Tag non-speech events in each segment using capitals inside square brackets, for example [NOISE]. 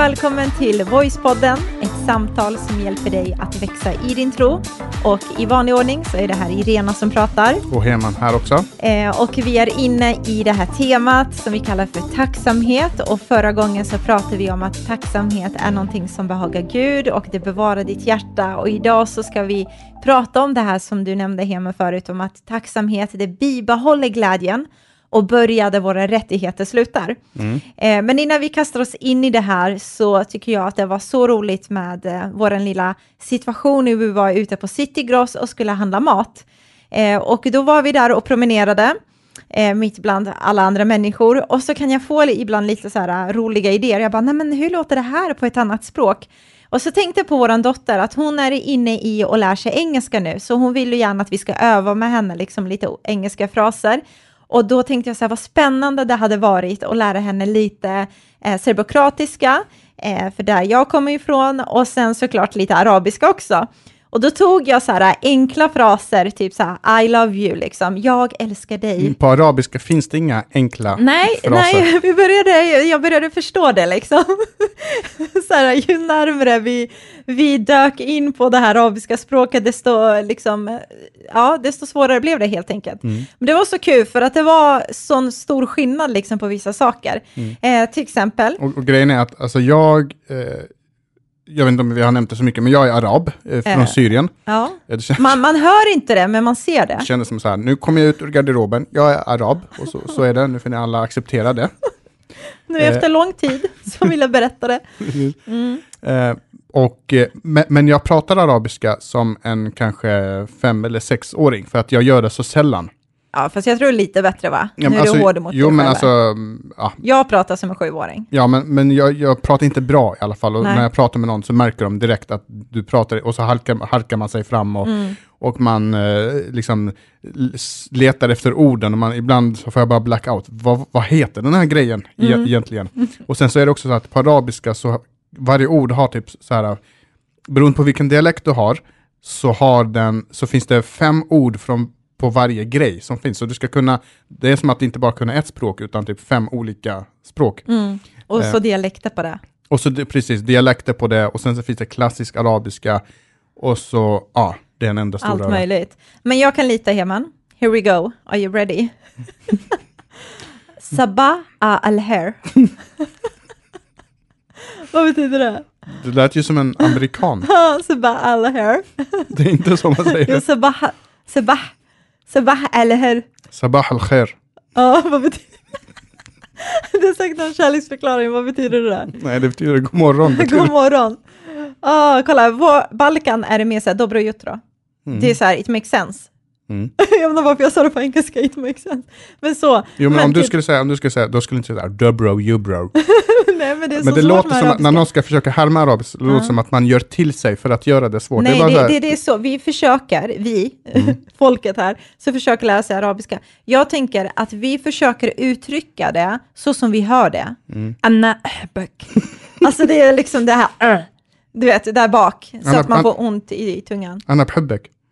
välkommen till Voicepodden, ett samtal som hjälper dig att växa i din tro. Och i vanlig ordning så är det här Irena som pratar. Och Heman här också. Eh, och vi är inne i det här temat som vi kallar för tacksamhet. Och förra gången så pratade vi om att tacksamhet är någonting som behagar Gud och det bevarar ditt hjärta. Och idag så ska vi prata om det här som du nämnde Hema förut, om att tacksamhet, det bibehåller glädjen och börja där våra rättigheter slutar. Mm. Eh, men innan vi kastar oss in i det här så tycker jag att det var så roligt med eh, vår lilla situation när vi var ute på Citygross och skulle handla mat. Eh, och då var vi där och promenerade eh, mitt bland alla andra människor och så kan jag få ibland lite så här roliga idéer. Jag bara, nej men hur låter det här på ett annat språk? Och så tänkte jag på vår dotter att hon är inne i och lär sig engelska nu, så hon vill ju gärna att vi ska öva med henne liksom lite engelska fraser. Och då tänkte jag så här, vad spännande det hade varit att lära henne lite eh, serbokratiska, eh, för där jag kommer ifrån, och sen såklart lite arabiska också. Och då tog jag så här enkla fraser, typ så här I love you, liksom. Jag älskar dig. På arabiska finns det inga enkla nej, fraser. Nej, [LAUGHS] vi började, jag började förstå det liksom. [LAUGHS] så här, ju närmare vi, vi dök in på det här arabiska språket, desto, liksom, ja, desto svårare blev det helt enkelt. Mm. Men det var så kul, för att det var sån stor skillnad liksom, på vissa saker. Mm. Eh, till exempel. Och, och, grejen är att alltså, jag, eh, jag vet inte om vi har nämnt det så mycket, men jag är arab eh, från äh, Syrien. Ja. Man, man hör inte det, men man ser det. Det kändes som så här, nu kommer jag ut ur garderoben, jag är arab, och så, så är det, nu får ni alla acceptera det. [LAUGHS] nu efter eh. lång tid så vill jag berätta det. [LAUGHS] Mm. Eh, och, eh, men jag pratar arabiska som en kanske fem eller sexåring, för att jag gör det så sällan. Ja, fast jag tror lite bättre va? Ja, nu är alltså, du hård mot jo, dig men alltså, ja. Jag pratar som en sjuåring. Ja, men, men jag, jag pratar inte bra i alla fall. Och när jag pratar med någon så märker de direkt att du pratar, och så halkar, halkar man sig fram och, mm. och man eh, liksom letar efter orden. Och man, ibland så får jag bara blackout. Vad, vad heter den här grejen e mm. egentligen? [LAUGHS] Och sen så är det också så att på arabiska så varje ord har typ så här, beroende på vilken dialekt du har, så, har den, så finns det fem ord från på varje grej som finns. Så du ska kunna, det är som att inte bara kunna ett språk, utan typ fem olika språk. Mm. Och så eh. dialekter på det. Och så precis, dialekter på det, och sen så finns det klassisk arabiska, och så, ja, det är en enda stora... Allt möjligt. Men jag kan lita, Heman. Here we go. Are you ready? [LAUGHS] Sabah al-her. [LAUGHS] Vad betyder det? Det lät ju som en amerikan. [LAUGHS] sabah al-her. det är inte så man säger. Jo, sabah, sabah Sabah hur? Sabah al-khair. Ja, vad betyder det? [LAUGHS] Har sagt någon kärleksförklaring, vad betyder det där? Nej, det betyder god morgon. Betyder... god morgon. Oh, kolla, på Balkan är det mer såhär dobro jutro. Mm. Det är såhär, it makes sense. Mm. [LAUGHS] jag inte varför jag sa det på engelska, it makes sense. Men så. Jo, men, men om, typ... du skulle säga, om du skulle säga, då skulle du inte säga dobro, bro. [LAUGHS] Nej, men det, är men det låter som att när någon ska försöka härma arabiska, det låter som att man gör till sig för att göra det svårt. Nej, det, är det, det, det, är så. Vi försöker, vi, mm. [LAUGHS] folket här, så försöker lära sig arabiska. Jag tänker att vi försöker uttrycka det så som vi hör det. Mm. Anna [LAUGHS] Alltså det är liksom det här, du vet, där bak, så att man får ont i, i tungan. Anna.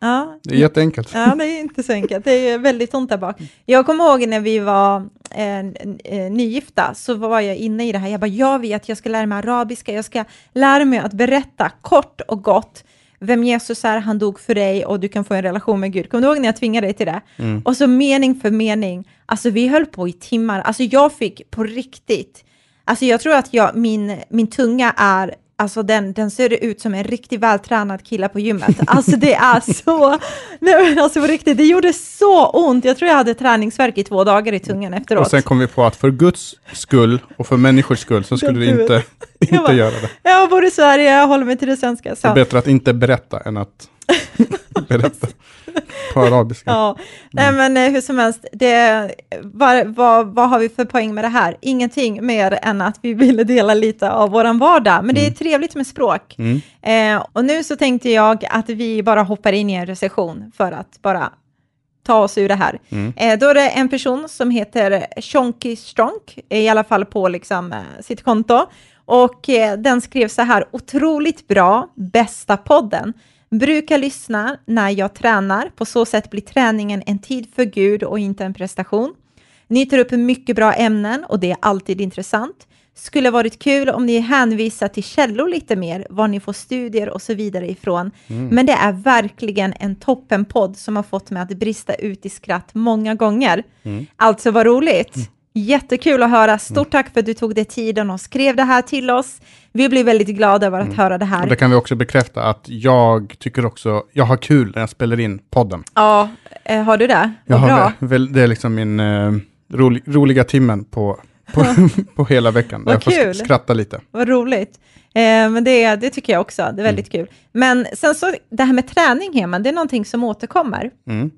Ja. Det är jätteenkelt. Ja, det är inte så enkelt. Det är väldigt ont där bak. Jag kommer ihåg när vi var eh, eh, nygifta, så var jag inne i det här. Jag bara, jag vet, jag ska lära mig arabiska, jag ska lära mig att berätta kort och gott vem Jesus är, han dog för dig och du kan få en relation med Gud. Kommer du ihåg när jag tvingade dig till det? Mm. Och så mening för mening. Alltså vi höll på i timmar. Alltså jag fick på riktigt, alltså jag tror att jag, min, min tunga är Alltså den, den ser ut som en riktigt vältränad kille på gymmet. Alltså det är så, [LAUGHS] nej alltså på riktigt, det gjorde så ont. Jag tror jag hade träningsverk i två dagar i tungan efteråt. Och sen kom vi på att för Guds skull och för människors skull så skulle du inte, [LAUGHS] inte bara, göra det. Jag bor i Sverige, jag håller mig till det svenska. Så. Det är bättre att inte berätta än att [LAUGHS] berätta på arabiska. Ja, nej men eh, hur som helst, det, vad, vad, vad har vi för poäng med det här? Ingenting mer än att vi ville dela lite av vår vardag, men det är mm. trevligt med språk. Mm. Eh, och nu så tänkte jag att vi bara hoppar in i en recession för att bara ta oss ur det här. Mm. Eh, då är det en person som heter Shonky Stronk, i alla fall på liksom, eh, sitt konto. Och eh, den skrev så här, otroligt bra, bästa podden. Brukar lyssna när jag tränar, på så sätt blir träningen en tid för Gud och inte en prestation. Ni tar upp mycket bra ämnen och det är alltid intressant. skulle varit kul om ni hänvisar till källor lite mer, var ni får studier och så vidare ifrån. Mm. Men det är verkligen en toppenpodd som har fått mig att brista ut i skratt många gånger. Mm. Alltså vad roligt! Jättekul att höra. Stort mm. tack för att du tog dig tiden och skrev det här till oss. Vi blir väldigt glada över att mm. höra det här. Och det kan vi också bekräfta att jag tycker också, jag har kul när jag spelar in podden. Ja, eh, har du det? Vad bra. Väl, det är liksom min eh, rolig, roliga timmen på, på, [LAUGHS] på hela veckan. Vad jag får kul. skratta lite. Vad roligt. Eh, men det, det tycker jag också, det är väldigt mm. kul. Men sen så, det här med träning, Heman, det är någonting som återkommer. Mm.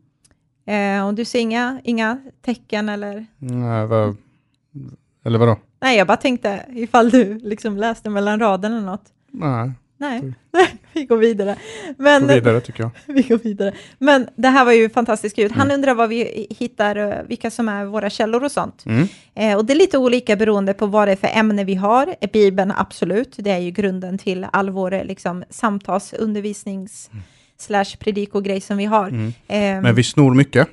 Eh, och du ser inga, inga tecken eller? Nej, vad, eller vadå? Nej, jag bara tänkte ifall du liksom läste mellan raderna eller något. Nej. Nej, [LAUGHS] vi går vidare. Men, går vidare tycker jag. [LAUGHS] vi går vidare. Men det här var ju fantastiskt kul. Han mm. undrar vad vi hittar, eh, vilka som är våra källor och sånt. Mm. Eh, och det är lite olika beroende på vad det är för ämne vi har. Bibeln, absolut. Det är ju grunden till all vår eh, liksom, samtals, undervisnings, mm. Slash predikogrej som vi har. Mm. Eh, Men vi snor mycket.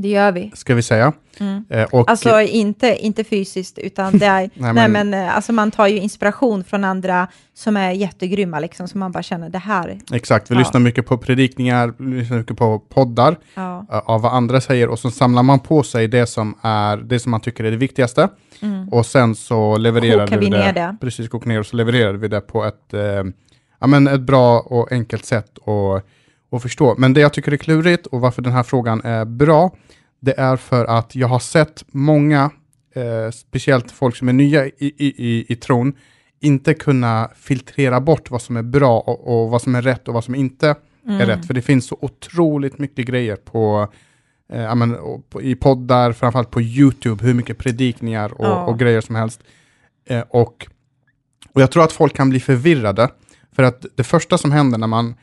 Det gör vi. Ska vi säga. Mm. Eh, och, alltså inte, inte fysiskt, utan det är, [LAUGHS] nej, nej, men, eh, alltså man tar ju inspiration från andra som är jättegrymma, liksom, så man bara känner det här. Exakt, vi ja. lyssnar mycket på predikningar, vi lyssnar mycket på poddar ja. uh, av vad andra säger och så samlar man på sig det som, är, det som man tycker är det viktigaste. Mm. Och sen så levererar kokar vi, det, det. Precis, kokar ner och så levererar vi det på ett, uh, ja, men ett bra och enkelt sätt. Och, att förstå. Men det jag tycker är klurigt och varför den här frågan är bra, det är för att jag har sett många, eh, speciellt folk som är nya i, i, i, i tron, inte kunna filtrera bort vad som är bra och, och vad som är rätt och vad som inte mm. är rätt. För det finns så otroligt mycket grejer på, eh, men, på i poddar, framförallt på YouTube, hur mycket predikningar och, ja. och grejer som helst. Eh, och, och jag tror att folk kan bli förvirrade, för att det första som händer när man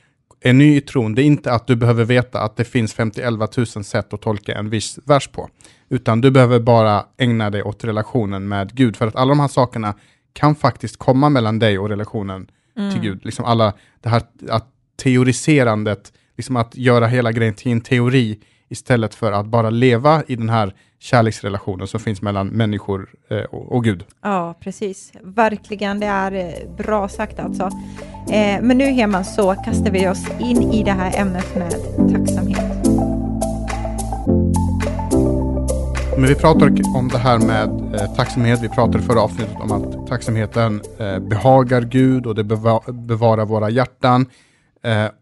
är ny i tron, det är inte att du behöver veta att det finns 51 000 sätt att tolka en viss vers på, utan du behöver bara ägna dig åt relationen med Gud, för att alla de här sakerna kan faktiskt komma mellan dig och relationen mm. till Gud. Liksom alla, det här att teoriserandet, liksom att göra hela grejen till en teori, istället för att bara leva i den här kärleksrelationen som finns mellan människor eh, och, Gud. Ja, precis. Verkligen, det är eh, bra sagt alltså. Eh, men nu Heman så kastar vi oss in i det här ämnet med tacksamhet. Men vi pratar om det här med tacksamhet. Vi pratade förra avsnittet om att tacksamheten eh, behagar Gud och det beva bevarar våra hjärtan.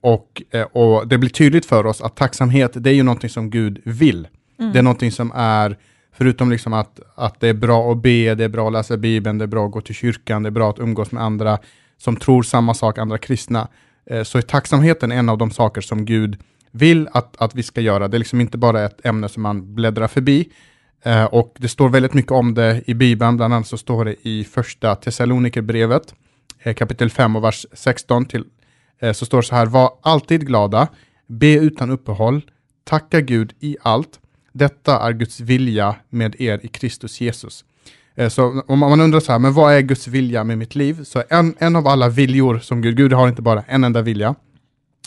Och, och det blir tydligt för oss att tacksamhet, det är ju någonting som Gud vill. Mm. Det är någonting som är, förutom liksom att, att det är bra att be, det är bra att läsa Bibeln, det är bra att gå till kyrkan, det är bra att umgås med andra som tror samma sak, andra kristna, eh, så är tacksamheten en av de saker som Gud vill att, att vi ska göra. Det är liksom inte bara ett ämne som man bläddrar förbi. Eh, och det står väldigt mycket om det i Bibeln, bland annat så står det i första Thessalonikerbrevet, eh, kapitel 5 och vers 16 till, eh, så står det så här, var alltid glada, be utan uppehåll, tacka Gud i allt, detta är Guds vilja med er i Kristus Jesus. Eh, så om man undrar så här, men vad är Guds vilja med mitt liv? Så en, en av alla viljor som Gud, Gud har inte bara en enda vilja,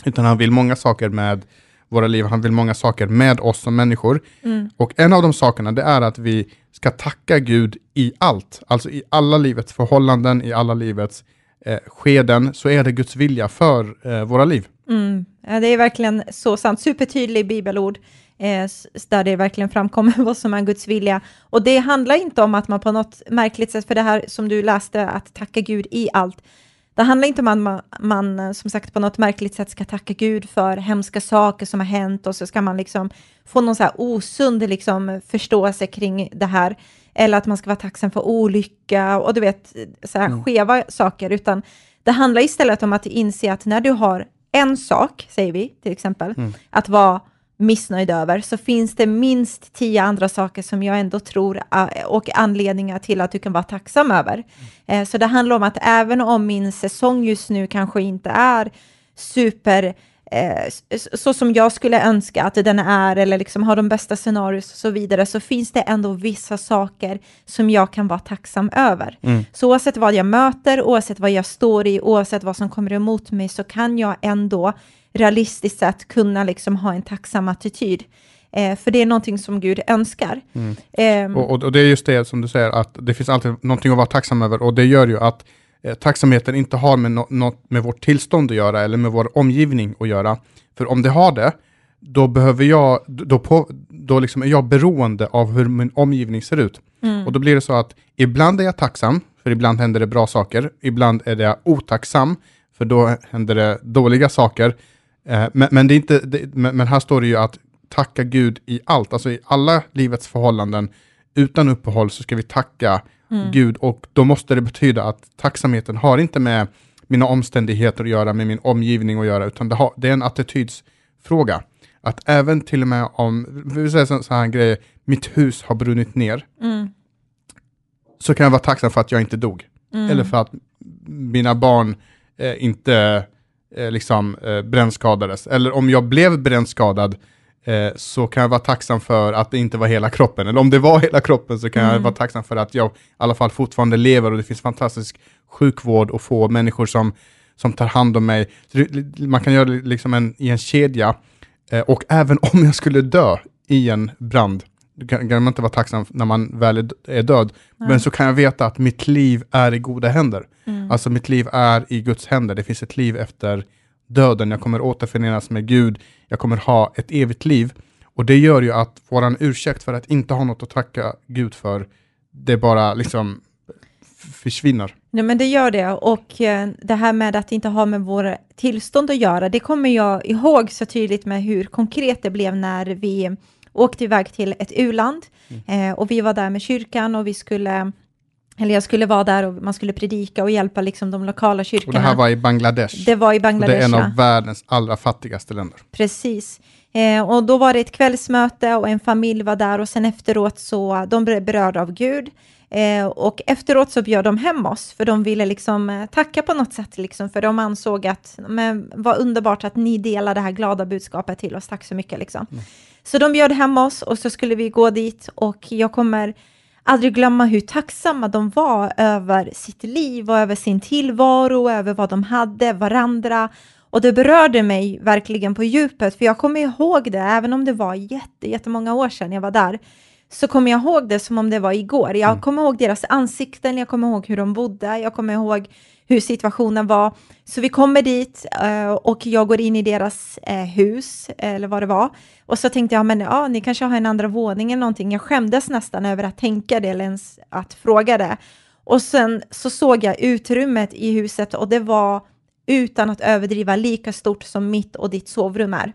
utan han vill många saker med våra liv, han vill många saker med oss som människor. Mm. Och en av de sakerna, det är att vi ska tacka Gud i allt, alltså i alla livets förhållanden, i alla livets eh, skeden, så är det Guds vilja för eh, våra liv. Mm. Ja, det är verkligen så sant, supertydlig bibelord eh, där det verkligen framkommer [LAUGHS] vad som är Guds vilja. Och det handlar inte om att man på något märkligt sätt, för det här som du läste, att tacka Gud i allt, det handlar inte om att man, man, som sagt på något märkligt sätt ska tacka Gud för hemska saker som har hänt och så ska man liksom få någon så här osund liksom förståelse kring det här. Eller att man ska vara tacksam för olycka och du vet, så här mm. skeva saker, utan det handlar istället om att inse att när du har en sak, säger vi till exempel, mm. att vara missnöjd över, så finns det minst tio andra saker som jag ändå tror äh, och anledningar till att du kan vara tacksam över. Mm. Så det handlar om att även om min säsong just nu kanske inte är super eh, så som jag skulle önska att den är, eller liksom har de bästa scenarier och så vidare, så finns det ändå vissa saker som jag kan vara tacksam över. Mm. Så oavsett vad jag möter, oavsett vad jag står i, oavsett vad som kommer emot mig, så kan jag ändå realistiskt sett kunna liksom ha en tacksam attityd. Eh, för det är någonting som Gud önskar. Mm. Eh, och, och, det är just det som du säger, att det finns alltid någonting att vara tacksam över och det gör ju att eh, tacksamheten inte har med no något med vårt tillstånd att göra eller med vår omgivning att göra. För om det har det, då behöver jag, då, på, då liksom är jag beroende av hur min omgivning ser ut. Mm. Och då blir det så att ibland är jag tacksam, för ibland händer det bra saker. Ibland är jag otacksam, för då händer det dåliga saker. Eh, men, men, det är inte, det, men, men, här står det ju att tacka Gud i allt, alltså i alla livets förhållanden. Utan uppehåll så ska vi tacka mm. Gud och då måste det betyda att tacksamheten har inte med mina omständigheter att göra, med min omgivning att göra, utan det, har, det är en attitydsfråga. Att även till och med om, vi säger så, så här en grej, mitt hus har brunnit ner, mm. så kan jag vara tacksam för att jag inte dog. Mm. Eller för att mina barn eh, inte eh, liksom eh, brännskadades. Eller om jag blev brännskadad eh, så kan jag vara tacksam för att det inte var hela kroppen. Eller om det var hela kroppen så kan mm. jag vara tacksam för att jag i alla fall fortfarande lever och det finns fantastisk sjukvård och få människor som, som tar hand om mig. Det, man kan göra det liksom en, i en kedja. Eh, och även om jag skulle dö i en brand, kan, kan man inte vara tacksam när man väl är död, Nej. men så kan jag veta att mitt liv är i goda händer. Mm. Alltså mitt liv är i Guds händer. Det finns ett liv efter döden. Jag kommer återförenas med Gud. Jag kommer ha ett evigt liv. Och det gör ju att våran ursäkt för att inte ha något att tacka Gud för, det bara liksom försvinner. Nej, men det gör det. Och eh, det här med att inte ha med våra tillstånd att göra, det kommer jag ihåg så tydligt med hur konkret det blev när vi åkte iväg till ett u-land. Mm. Eh, och vi var där med kyrkan och vi skulle eller jag skulle vara där och man skulle predika och hjälpa liksom de lokala kyrkorna. Och det här var i Bangladesh? Det var i Bangladesh, och Det är en av världens allra fattigaste länder. Precis. Eh, och då var det ett kvällsmöte och en familj var där och sen efteråt så, de blev berörda av Gud. Eh, och efteråt så bjöd de hem oss, för de ville liksom eh, tacka på något sätt, liksom, för de ansåg att men vad underbart att ni delar det här glada budskapet till oss, tack så mycket. Liksom. Mm. Så de bjöd hem oss och så skulle vi gå dit och jag kommer aldrig glömma hur tacksamma de var över sitt liv och över sin tillvaro, över vad de hade, varandra. Och det berörde mig verkligen på djupet, för jag kommer ihåg det, även om det var jätte, jättemånga år sedan jag var där, så kommer jag ihåg det som om det var igår. Jag mm. kommer ihåg deras ansikten, jag kommer ihåg hur de bodde, jag kommer ihåg hur situationen var. Så vi kommer dit uh, och jag går in i deras uh, hus, eller vad det var. Och så tänkte jag, men ja, ni kanske har en andra våning eller någonting. Jag skämdes nästan över att tänka det eller ens att fråga det. Och sen så såg jag utrymmet i huset och det var utan att överdriva lika stort som mitt och ditt sovrum är.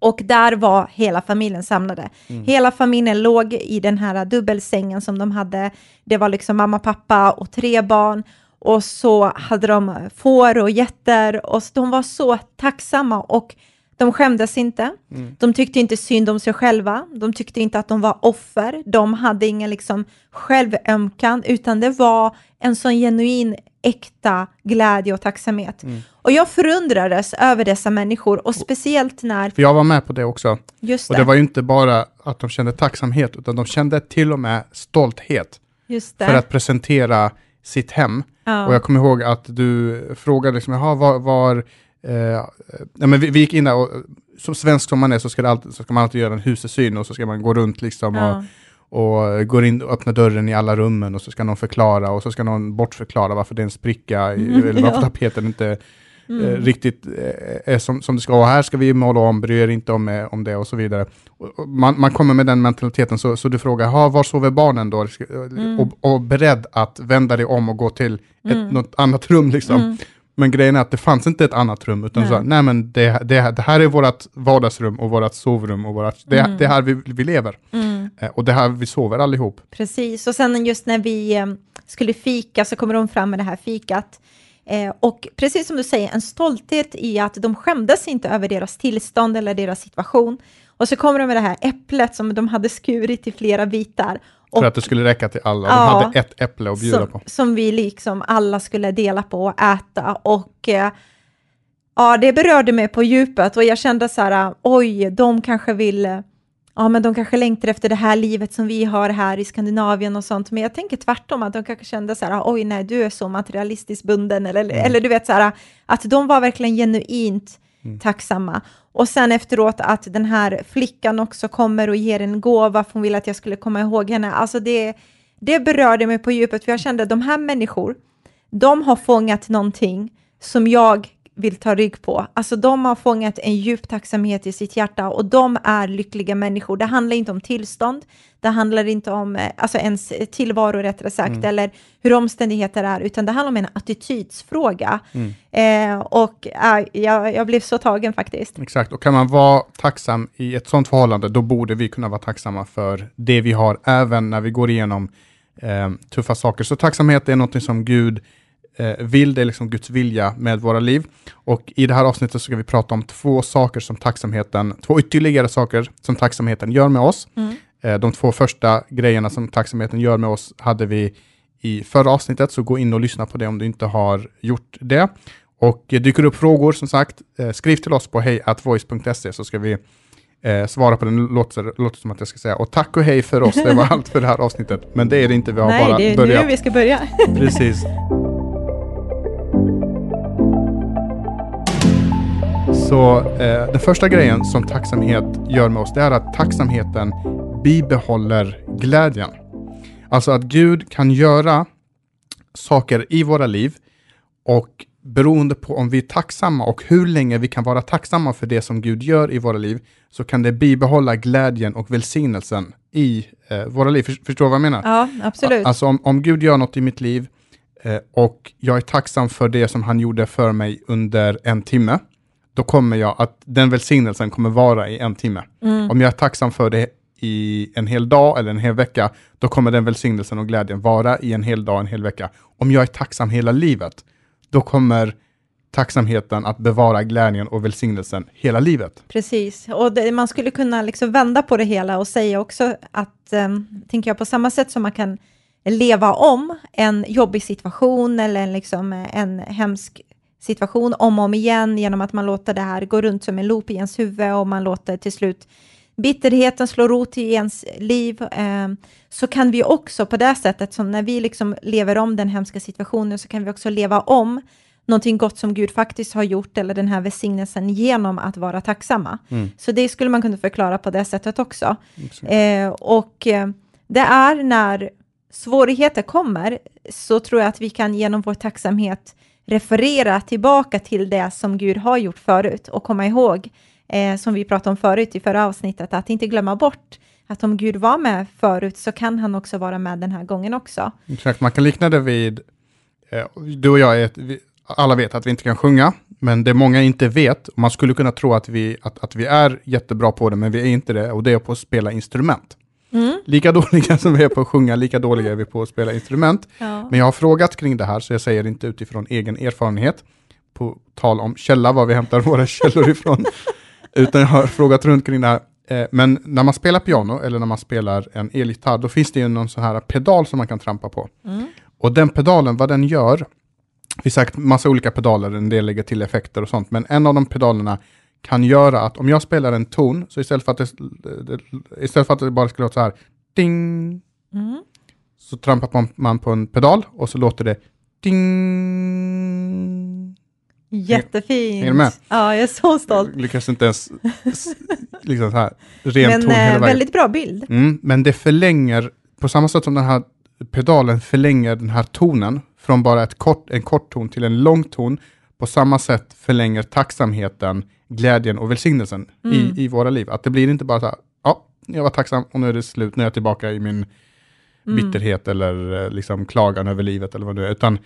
Och där var hela familjen samlade. Mm. Hela familjen låg i den här dubbelsängen som de hade. Det var liksom mamma, pappa och tre barn. Och så hade de får och getter och de var så tacksamma och de skämdes inte. Mm. De tyckte inte synd om sig själva. De tyckte inte att de var offer. De hade ingen liksom självömkan, utan det var en sån genuin, äkta glädje och tacksamhet. Mm. Och jag förundrades över dessa människor och speciellt när... För jag var med på det också. Just det. Och det var ju inte bara att de kände tacksamhet, utan de kände till och med stolthet. För att presentera sitt hem. Ja. Och jag kommer ihåg att du frågade, liksom, Jaha, var, var eh, ja, men vi, vi, gick in där och som svensk som man är så ska, alltid, så ska man alltid göra en husesyn och så ska man gå runt liksom ja. och, och går in och öppnar dörren i alla rummen och så ska någon förklara och så ska någon bortförklara varför det är en spricka i, mm, eller varför [LAUGHS] tapeten inte mm. eh, riktigt eh, är som, som det ska. Och här ska vi måla om, bry er inte om, eh, om det och så vidare. Och, man, man kommer med den mentaliteten, så, så du frågar, var sover barnen då? Mm. Och, och beredd att vända dig om och gå till ett, mm. något annat rum liksom. Mm. Men grejen är att det fanns inte ett annat rum, utan nej. så, nej men det, det, det här är vårt vardagsrum och vårt sovrum och vårat, det, mm. det är här vi, vi lever. Mm. Eh, och det här vi sover allihop. Precis, och sen just när vi eh, skulle fika så kommer de fram med det här fikat. Eh, och precis som du säger, en stolthet i att de skämdes inte över deras tillstånd eller deras situation. Och så kommer de med det här äpplet som de hade skurit i flera bitar. För att det skulle räcka till alla. De ja, hade ett äpple att bjuda som, på. Som vi liksom alla skulle dela på och äta. Och ja, det berörde mig på djupet och jag kände så här, oj, de kanske vill ja men de kanske längtar efter det här livet som vi har här i Skandinavien och sånt, men jag tänker tvärtom, att de kanske kände så här, oj nej, du är så materialistiskt bunden, eller, mm. eller du vet så här, att de var verkligen genuint mm. tacksamma. Och sen efteråt att den här flickan också kommer och ger en gåva, för hon vill att jag skulle komma ihåg henne. Alltså det, det berörde mig på djupet, för jag kände att de här människor, de har fångat någonting som jag vill ta rygg på. Alltså de har fångat en djup tacksamhet i sitt hjärta och de är lyckliga människor. Det handlar inte om tillstånd, det handlar inte om eh, alltså ens tillvaro rättare sagt, mm. eller hur omständigheter är, utan det handlar om en attitydsfråga. Mm. Eh, och äh, jag, jag blev så tagen faktiskt. Exakt, och kan man vara tacksam i ett sådant förhållande, då borde vi kunna vara tacksamma för det vi har, även när vi går igenom eh, tuffa saker. Så tacksamhet är något som Gud eh, vill, det är liksom Guds vilja med våra liv. Och i det här avsnittet så ska vi prata om två saker som tacksamheten, två ytterligare saker som tacksamheten gör med oss. Mm. Eh, de två första grejerna som tacksamheten gör med oss hade vi i förra avsnittet, så gå in och lyssna på det om du inte har gjort det. Och eh, dyker upp frågor, som sagt, eh, skriv till oss på hejatvoice.se så ska vi eh, svara på den, låter, låter som att jag ska säga. Och tack och hej för oss, det var allt för det här avsnittet. Men det är det inte, vi har Nej, bara börjat. Nej, det är nu vi ska börja. Precis. [LAUGHS] Så eh, den första grejen som tacksamhet gör med oss, det är att tacksamheten bibehåller glädjen. Alltså att Gud kan göra saker i våra liv och beroende på om vi är tacksamma och hur länge vi kan vara tacksamma för det som Gud gör i våra liv, så kan det bibehålla glädjen och välsignelsen i eh, våra liv. Förstår du vad jag menar? Ja, absolut. Alltså om, om Gud gör något i mitt liv eh, och jag är tacksam för det som han gjorde för mig under en timme, då kommer jag att den välsignelsen kommer vara i en timme. Mm. Om jag är tacksam för det i en hel dag eller en hel vecka, då kommer den välsignelsen och glädjen vara i en hel dag, en hel vecka. Om jag är tacksam hela livet, då kommer tacksamheten att bevara glädjen och välsignelsen hela livet. Precis, och det, man skulle kunna liksom vända på det hela och säga också att, um, tänker jag, på samma sätt som man kan leva om en jobbig situation eller liksom en hemsk situation om och om igen genom att man låter det här gå runt som en loop i ens huvud och man låter till slut bitterheten slå rot i ens liv, eh, så kan vi också på det sättet, som när vi liksom lever om den hemska situationen, så kan vi också leva om någonting gott som Gud faktiskt har gjort, eller den här välsignelsen, genom att vara tacksamma. Mm. Så det skulle man kunna förklara på det sättet också. Eh, och eh, det är när svårigheter kommer, så tror jag att vi kan genom vår tacksamhet referera tillbaka till det som Gud har gjort förut och komma ihåg, eh, som vi pratade om förut i förra avsnittet, att inte glömma bort att om Gud var med förut så kan han också vara med den här gången också. Exakt, man kan likna det vid, eh, du och jag, är, vi, alla vet att vi inte kan sjunga, men det många inte vet, och man skulle kunna tro att vi, att, att vi är jättebra på det, men vi är inte det, och det är på att spela instrument. Mm. Lika dåliga som vi är på att sjunga, lika dåliga är vi på att spela instrument. Ja. Men jag har frågat kring det här, så jag säger inte utifrån egen erfarenhet, på tal om källa, var vi hämtar våra [LAUGHS] källor ifrån, utan jag har frågat runt kring det här. Eh, men när man spelar piano eller när man spelar en elgitarr, då finns det ju någon sån här pedal som man kan trampa på. Mm. Och den pedalen, vad den gör, det finns säkert massa olika pedaler, en del lägger till effekter och sånt, men en av de pedalerna kan göra att om jag spelar en ton, så istället för att det, istället för att det bara ska låta så här, ding, mm. så trampar man på en pedal och så låter det ding. Jättefint. Du med? Ja, jag är så stolt. Jag lyckas inte ens liksom så här, ren men, ton hela vägen. väldigt bra bild. Mm, men det förlänger, på samma sätt som den här pedalen förlänger den här tonen från bara ett kort, en kort ton till en lång ton, på samma sätt förlänger tacksamheten glädjen och välsignelsen mm. i, i våra liv. Att det blir inte bara så här, ja, jag var tacksam och nu är det slut, nu är jag tillbaka i min mm. bitterhet eller eh, liksom klagan över livet eller vad det är, utan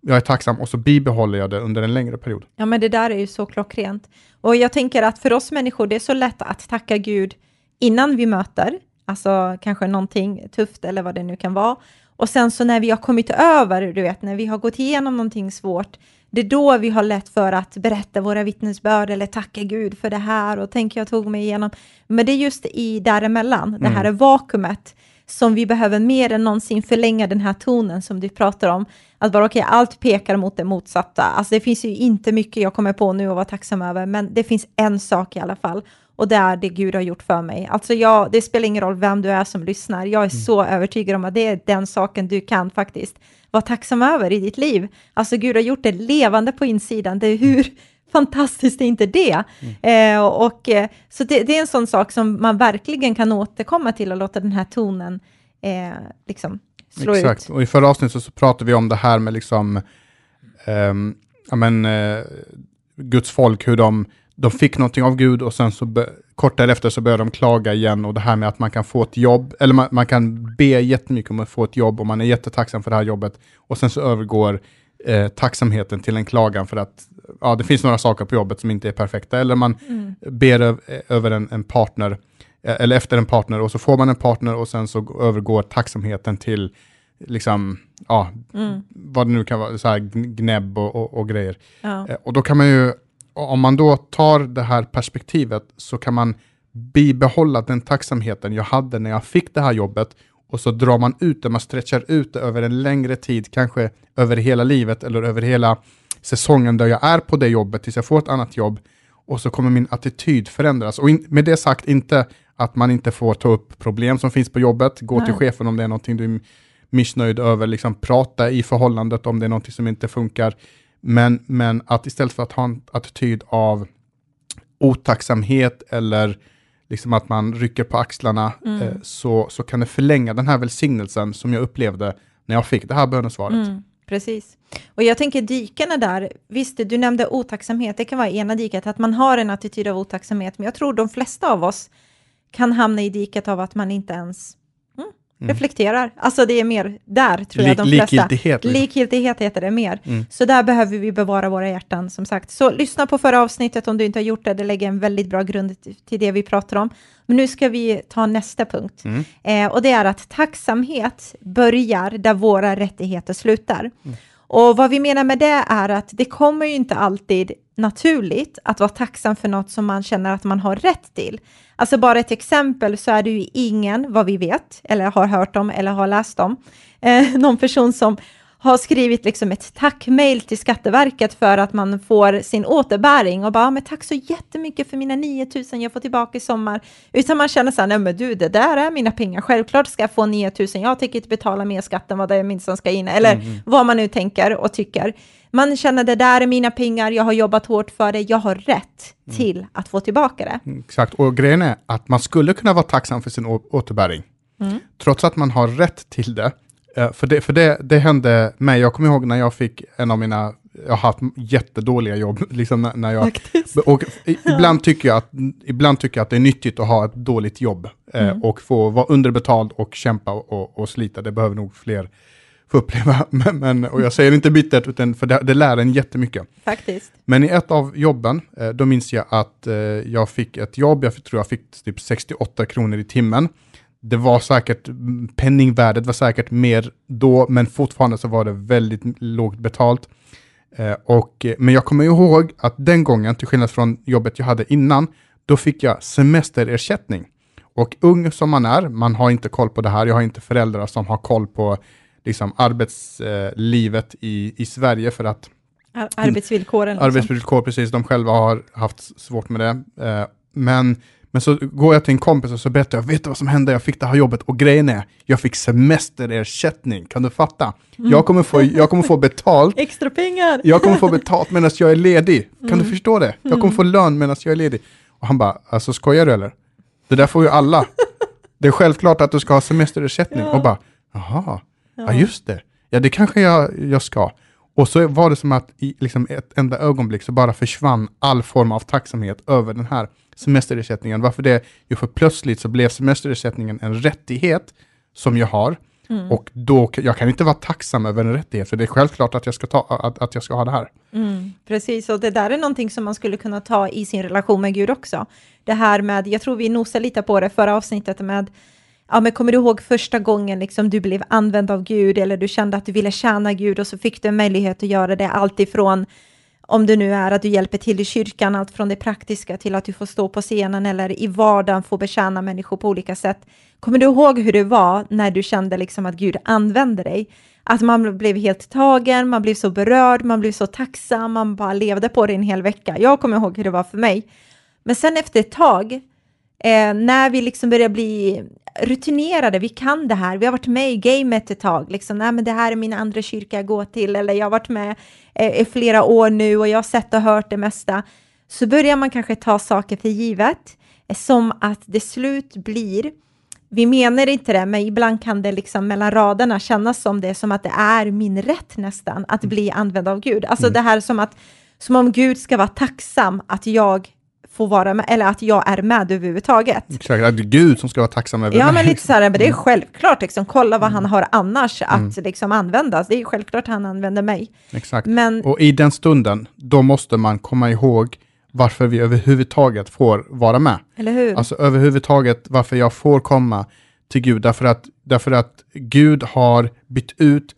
jag är tacksam och så bibehåller jag det under en längre period. Ja, men det där är ju så klockrent. Och jag tänker att för oss människor, det är så lätt att tacka Gud innan vi möter, alltså kanske någonting tufft eller vad det nu kan vara. Och sen så när vi har kommit över, du vet, när vi har gått igenom någonting svårt, det är då vi har lätt för att berätta våra vittnesbörd eller tacka Gud för det här och tänk jag tog mig igenom. Men det är just i däremellan, mm. det här är vakuumet, som vi behöver mer än någonsin förlänga den här tonen som du pratar om. Att bara okej, okay, allt pekar mot det motsatta. Alltså det finns ju inte mycket jag kommer på nu och vara tacksam över, men det finns en sak i alla fall och det är det Gud har gjort för mig. Alltså jag, det spelar ingen roll vem du är som lyssnar, jag är mm. så övertygad om att det är den saken du kan faktiskt vara tacksam över i ditt liv. Alltså Gud har gjort det levande på insidan, det är hur fantastiskt är inte det? Mm. Eh, och, eh, så det, det, är en sån sak som man verkligen kan återkomma till och låta den här tonen eh, liksom slå Exakt. ut. Och i förra avsnittet så pratade vi om det här med liksom, um, ja men, uh, Guds folk, hur de, de fick någonting av Gud och sen så be, kort därefter så började de klaga igen och det här med att man kan få ett jobb, eller man, man kan be jättemycket om att få ett jobb och man är jättetacksam för det här jobbet och sen så övergår eh, tacksamheten till en klagan för att ja, det finns några saker på jobbet som inte är perfekta, eller man mm. ber över en, en, partner, eh, eller efter en partner, och så får man en partner och sen så övergår tacksamheten till liksom, ja, mm. vad det nu kan vara, så här gnäbb och, och, och grejer. Ja. Eh, och då kan man ju, om man då tar det här perspektivet, så kan man bibehålla den tacksamheten jag hade när jag fick det här jobbet, och så drar man ut det, man stretchar ut det över en längre tid, kanske över hela livet eller över hela säsongen där jag är på det jobbet tills jag får ett annat jobb och så kommer min attityd förändras. Och in, med det sagt inte att man inte får ta upp problem som finns på jobbet, gå Nej. till chefen om det är någonting du är missnöjd över, liksom prata i förhållandet om det är någonting som inte funkar. Men, men att istället för att ha en attityd av otacksamhet eller liksom att man rycker på axlarna, mm. eh, så, så kan det förlänga den här välsignelsen som jag upplevde när jag fick det här bönesvaret. Mm. Precis. Och jag tänker dykena där, visst du nämnde otacksamhet, det kan vara ena diket, att man har en attityd av otacksamhet, men jag tror de flesta av oss kan hamna i diket av att man inte ens Mm. reflekterar. Alltså det är mer där, tror jag, de flesta. Likgiltighet. Liksom. Likgiltighet heter det mer. Mm. Så där behöver vi bevara våra hjärtan, som sagt. Så lyssna på förra avsnittet om du inte har gjort det. Det lägger en väldigt bra grund till det vi pratar om. Men nu ska vi ta nästa punkt. Mm. Eh, och det är att tacksamhet börjar där våra rättigheter slutar. Och vad vi menar med det är att det kommer ju inte alltid naturligt att vara tacksam för något som man känner att man har rätt till. Alltså bara ett exempel så är det ju ingen, vad vi vet, eller har hört om eller har läst om, eh, [LAUGHS] någon person som har skrivit liksom ett tackmail till Skatteverket för att man får sin återbäring och bara, men tack så jättemycket för mina 9000 jag får tillbaka i sommar. Utan man känner så här, nej men du, det där är mina pengar, självklart ska jag få 9000, jag tänker inte betala mer skatt än vad det är min som ska in, eller mm. vad man nu tänker och tycker. Man känner det där är mina pengar, jag har jobbat hårt för det, jag har rätt mm. till att få tillbaka det. Mm, exakt, och grejen är att man skulle kunna vara tacksam för sin återbäring. Mm. Trots att man har rätt till det, för det, för det, det hände mig, jag kommer ihåg när jag fick en av mina, jag har haft jättedåliga jobb, [LAUGHS] liksom när, när jag, och ibland, tycker jag att, ibland tycker jag att det är nyttigt att ha ett dåligt jobb eh, mm. och få vara underbetald och kämpa och, och slita, det behöver nog fler få uppleva. [LAUGHS] Men, men, och jag säger inte bittert, utan för det, det lär en jättemycket. Faktiskt. Men i ett av jobben, eh, då minns jag att jag fick ett jobb, jag tror jag fick typ 68 kronor i timmen det var säkert, penningvärdet var säkert mer då, men fortfarande så var det väldigt lågt betalt. Eh, och, men jag kommer ihåg att den gången, till skillnad från jobbet jag hade innan, då fick jag semesterersättning. Och ung som man är, man har inte koll på det här, jag har inte föräldrar som har koll på liksom, arbetslivet i, i Sverige för att Arbetsvillkoren. Liksom. Arbetsvillkor, precis. De själva har haft svårt med det. Eh, men men så går jag till en kompis och så berättar jag, vet du vad som hände? Jag fick det här jobbet och grejen är, jag fick semesterersättning. Kan du fatta? Mm. Jag, kommer få, jag kommer få betalt. [LAUGHS] Extra pengar! Jag kommer få [LAUGHS] betalt medan jag är ledig. Kan mm. du förstå det? Jag kommer mm. få lön medan jag är ledig. Och han bara, alltså skojar du eller? Det där får ju alla. Det är självklart att du ska ha semesterersättning. Ja. Och bara, jaha, ja. ja just det. Ja det kanske jag, jag ska. Och så var det som att i liksom ett enda ögonblick så bara försvann all form av tacksamhet över den här semesterersättningen. Varför det? Jo, för plötsligt så blev semesterersättningen en rättighet som jag har. Mm. Och då, jag kan inte vara tacksam över en rättighet, för det är självklart att jag ska, ta, att, att jag ska ha det här. Mm, precis, och det där är någonting som man skulle kunna ta i sin relation med Gud också. Det här med, jag tror vi nosade lite på det förra avsnittet med, ja men kommer du ihåg första gången liksom du blev använd av Gud, eller du kände att du ville tjäna Gud, och så fick du en möjlighet att göra det alltifrån om det nu är att du hjälper till i kyrkan, allt från det praktiska till att du får stå på scenen eller i vardagen få betjäna människor på olika sätt. Kommer du ihåg hur det var när du kände liksom att Gud använde dig? Att man blev helt tagen, man blev så berörd, man blev så tacksam, man bara levde på det en hel vecka. Jag kommer ihåg hur det var för mig. Men sen efter ett tag, eh, när vi liksom börjar bli rutinerade, vi kan det här, vi har varit med i gamet ett tag, liksom, nej men det här är min andra kyrka jag går till, eller jag har varit med eh, i flera år nu och jag har sett och hört det mesta, så börjar man kanske ta saker för givet, eh, som att det slut blir. Vi menar inte det, men ibland kan det liksom mellan raderna kännas som det, som att det är min rätt nästan att bli använd av Gud. Alltså mm. det här som att, som om Gud ska vara tacksam att jag får vara med, eller att jag är med överhuvudtaget. Exakt, att det är Gud som ska vara tacksam över Ja, mig. men lite så här, men det är mm. självklart, liksom, kolla vad han har annars att mm. liksom användas. Det är självklart han använder mig. Exakt, men, och i den stunden, då måste man komma ihåg varför vi överhuvudtaget får vara med. Eller hur? Alltså överhuvudtaget varför jag får komma till Gud, därför att, därför att Gud har bytt ut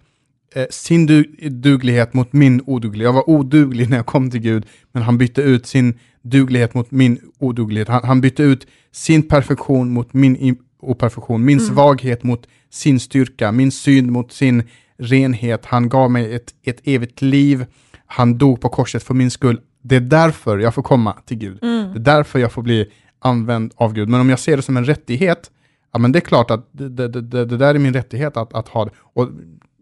eh, sin du duglighet mot min oduglighet. Jag var oduglig när jag kom till Gud, men han bytte ut sin duglighet mot min oduglighet. Han, han bytte ut sin perfektion mot min operfektion, min mm. svaghet mot sin styrka, min synd mot sin renhet. Han gav mig ett, ett evigt liv. Han dog på korset för min skull. Det är därför jag får komma till Gud. Mm. Det är därför jag får bli använd av Gud. Men om jag ser det som en rättighet, ja men det är klart att det, det, det, det där är min rättighet att, att ha det. Och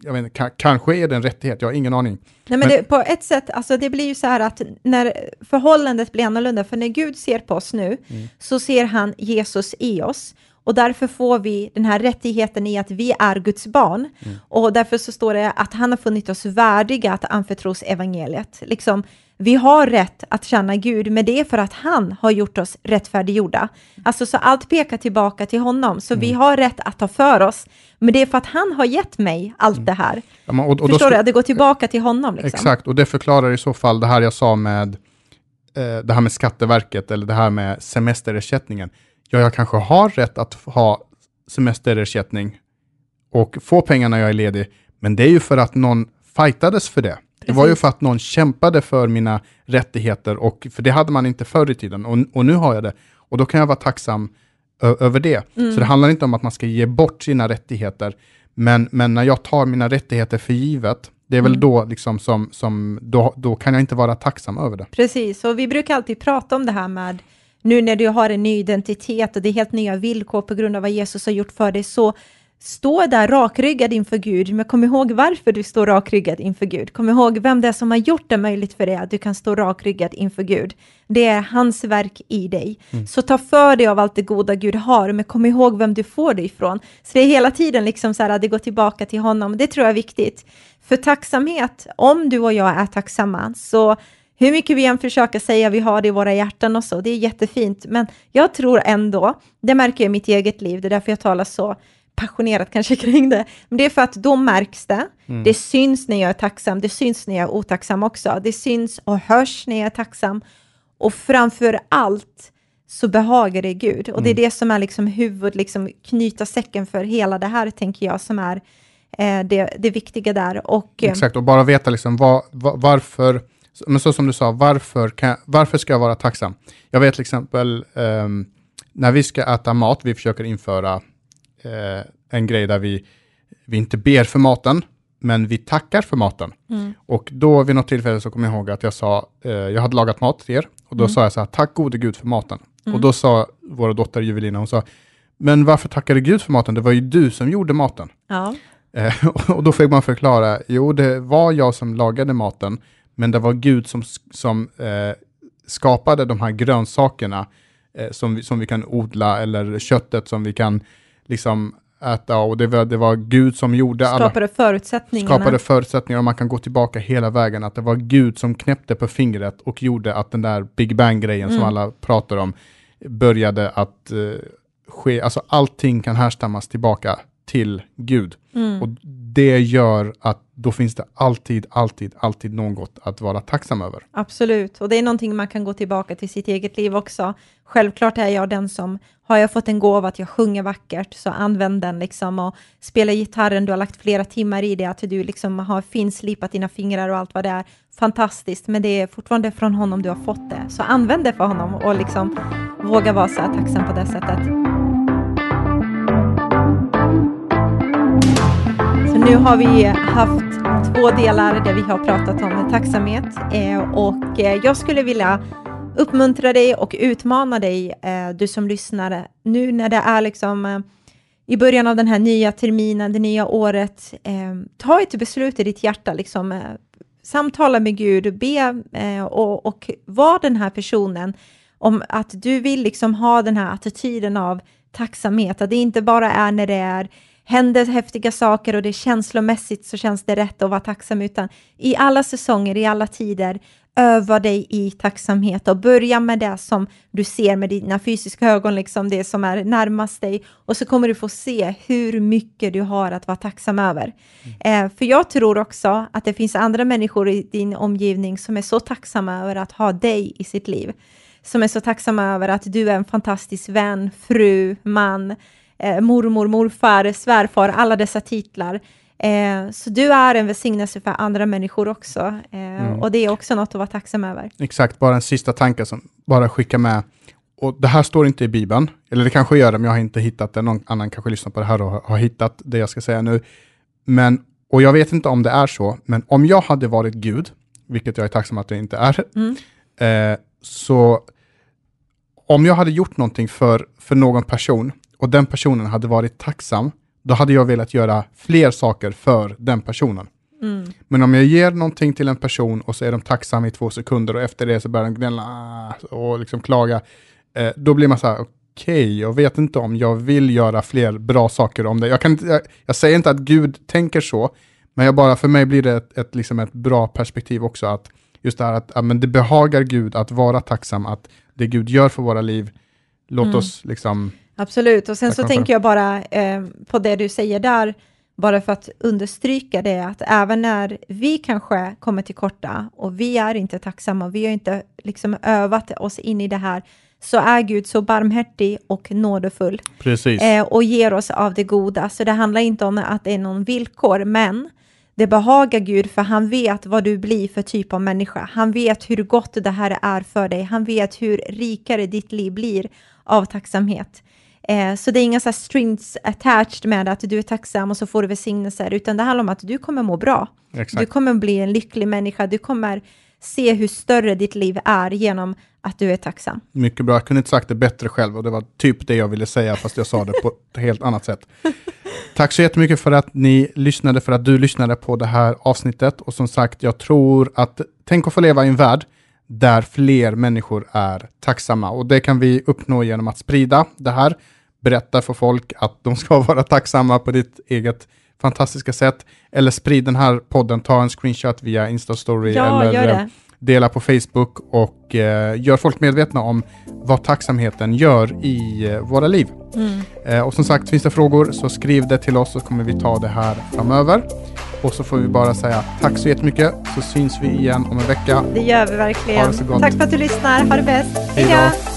jag vet inte, kanske är det en rättighet, jag har ingen aning. Nej, men, men det, på ett sätt, alltså det blir ju så här att när förhållandet blir annorlunda, för när Gud ser på oss nu, mm. så ser han Jesus i oss. Och därför får vi den här rättigheten i att vi är Guds barn. Mm. Och därför så står det att han har funnit oss värdiga att anförtros evangeliet. Liksom, vi har rätt att känna Gud, men det är för att han har gjort oss rättfärdiggjorda. Alltså så allt pekar tillbaka till honom, så mm. vi har rätt att ta för oss. Men det är för att han har gett mig allt mm. det här. Ja, men, och, och Förstår du? Att det går tillbaka till honom. Liksom. Exakt, och det förklarar i så fall det här jag sa med eh, det här med Skatteverket eller det här med semesterersättningen. Ja, jag kanske har rätt att ha semesterersättning och få pengar när jag är ledig, men det är ju för att någon fightades för det. Det var ju för att någon kämpade för mina rättigheter, och, för det hade man inte förr i tiden, och, och nu har jag det. Och då kan jag vara tacksam över det. Mm. Så det handlar inte om att man ska ge bort sina rättigheter, men, men när jag tar mina rättigheter för givet, det är väl mm. då, liksom som, som, då, då kan jag inte vara tacksam över det. Precis, och vi brukar alltid prata om det här med nu när du har en ny identitet och det är helt nya villkor på grund av vad Jesus har gjort för dig, så stå där rakryggad inför Gud, men kom ihåg varför du står rakryggad inför Gud. Kom ihåg vem det är som har gjort det möjligt för dig att du kan stå rakryggad inför Gud. Det är hans verk i dig. Mm. Så ta för dig av allt det goda Gud har, men kom ihåg vem du får det ifrån. Så det är hela tiden liksom så här att det går tillbaka till honom. Det tror jag är viktigt. För tacksamhet, om du och jag är tacksamma, så hur mycket vi än försöker säga vi har det i våra hjärtan och så, det är jättefint, men jag tror ändå, det märker jag i mitt eget liv, det är därför jag talar så passionerat kanske [LAUGHS] kring det, men det är för att då märks det. Mm. Det syns när jag är tacksam, det syns när jag är otacksam också. Det syns och hörs när jag är tacksam. Och framför allt så behagar det Gud. Och det är mm. det som är liksom huvud, liksom knyta säcken för hela det här, tänker jag, som är eh, det, det viktiga där. Och, eh, Exakt, och bara veta liksom var, var, varför, men så som du sa, varför, jag, varför ska jag vara tacksam? Jag vet till exempel um, när vi ska äta mat, vi försöker införa eh, en grej där vi, vi inte ber för maten, men vi tackar för maten. Mm. Och då vid något tillfälle så kommer jag ihåg att jag sa, eh, jag hade lagat mat till er, och då mm. sa jag så här, tack gode Gud för maten. Mm. Och då sa våra dotter Juvelina, hon sa, men varför tackar du Gud för maten? Det var ju du som gjorde maten. Ja. Eh, [LAUGHS] och då fick man förklara, jo det var jag som lagade maten, men det var Gud som, som eh, skapade de här grönsakerna eh, som, vi, som vi kan odla, eller köttet som vi kan liksom äta och det var, det var Gud som gjorde skapade alla, förutsättningarna. Skapade förutsättningar och man kan gå tillbaka hela vägen att det var Gud som knäppte på fingret och gjorde att den där Big Bang-grejen mm. som alla pratar om började att uh, ske. Alltså allting kan härstammas tillbaka till Gud. Mm. Och det gör att då finns det alltid, alltid, alltid något att vara tacksam över. Absolut, och det är någonting man kan gå tillbaka till sitt eget liv också. Självklart är jag den som, har jag fått en gåva att jag sjunger vackert, så använd den liksom och spela gitarren, du har lagt flera timmar i det, att du liksom har finslipat dina fingrar och allt vad det är. Fantastiskt, men det är fortfarande från honom du har fått det. Så använd det för honom och liksom våga vara så här tacksam på det sättet. Nu har vi haft två delar där vi har pratat om tacksamhet eh, och eh, jag skulle vilja uppmuntra dig och utmana dig, eh, du som lyssnar, nu när det är liksom i början av den här nya terminen, det nya året, ta ett beslut i ditt hjärta, liksom, samtala med Gud, be och, och var den här personen om att du vill liksom ha den här attityden av tacksamhet, att det inte bara är när det är händer häftiga saker och det är känslomässigt så känns det rätt att vara tacksam, utan i alla säsonger, i alla tider, öva dig i tacksamhet och börja med det som du ser med dina fysiska ögon, liksom det som är närmast dig och så kommer du få se hur mycket du har att vara tacksam över. Mm. Eh, för jag tror också att det finns andra människor i din omgivning som är så tacksamma över att ha dig i sitt liv, som är så tacksamma över att du är en fantastisk vän, fru, man, eh, mormor, morfar, svärfar, alla dessa titlar. Eh, så du är en välsignelse för andra människor också. Eh, mm. Och det är också något att vara tacksam över. Exakt, bara en sista tanke som bara skicka med. Och det här står inte i Bibeln, eller det kanske gör det, men jag har inte hittat det. Någon annan kanske lyssnar på det här och har, hittat det jag ska säga nu. Men, och jag vet inte om det är så, men om jag hade varit Gud, vilket jag är tacksam att det inte är, mm. eh, så om jag hade gjort någonting för, för någon person och den personen hade varit tacksam, då hade jag velat göra fler saker för den personen. Mm. Men om jag ger någonting till en person och så är de tacksamma i två sekunder och efter det så börjar de gnälla ah, och liksom klaga, eh, då blir man så här, okej, okay, jag vet inte om jag vill göra fler bra saker om det. Jag, kan jag, jag säger inte att Gud tänker så, men jag bara, för mig blir det ett, ett, liksom ett bra perspektiv också, att just det här att ja, men det behagar Gud att vara tacksam, att det Gud gör för våra liv, låt mm. oss liksom Absolut, och sen så tänker jag bara eh, på det du säger där, bara för att understryka det, att även när vi kanske kommer till korta och vi är inte tacksamma, vi har inte liksom övat oss in i det här, så är Gud så barmhärtig och nådefull eh, och ger oss av det goda. Så det handlar inte om att det är någon villkor, men det behagar Gud för han vet vad du blir för typ av människa. Han vet hur gott det här är för dig. Han vet hur rikare ditt liv blir av tacksamhet. Eh, så det är inga så strings attached med att du är tacksam och så får du välsignelser, utan det handlar om att du kommer må bra. Exakt. Du kommer bli en lycklig människa. Du kommer se hur större ditt liv är genom att du är tacksam. Mycket bra. Jag kunde inte sagt det bättre själv och det var typ det jag ville säga, fast jag sa det på ett helt annat sätt. [LAUGHS] Tack så jättemycket för att ni lyssnade, för att du lyssnade på det här avsnittet. Och som sagt, jag tror att tänk att få leva i en värld där fler människor är tacksamma. Och det kan vi uppnå genom att sprida det här, berätta för folk att de ska [LAUGHS] vara tacksamma på ditt eget fantastiska sätt. Eller sprid den här podden, ta en screenshot via Instastory ja, eller dela på Facebook och eh, gör folk medvetna om vad tacksamheten gör i eh, våra liv. Mm. Eh, och som sagt, finns det frågor så skriv det till oss så kommer vi ta det här framöver. Och så får vi bara säga tack så jättemycket så syns vi igen om en vecka. Det gör vi verkligen. Tack för att du lyssnar. Ha det bäst. Hej då.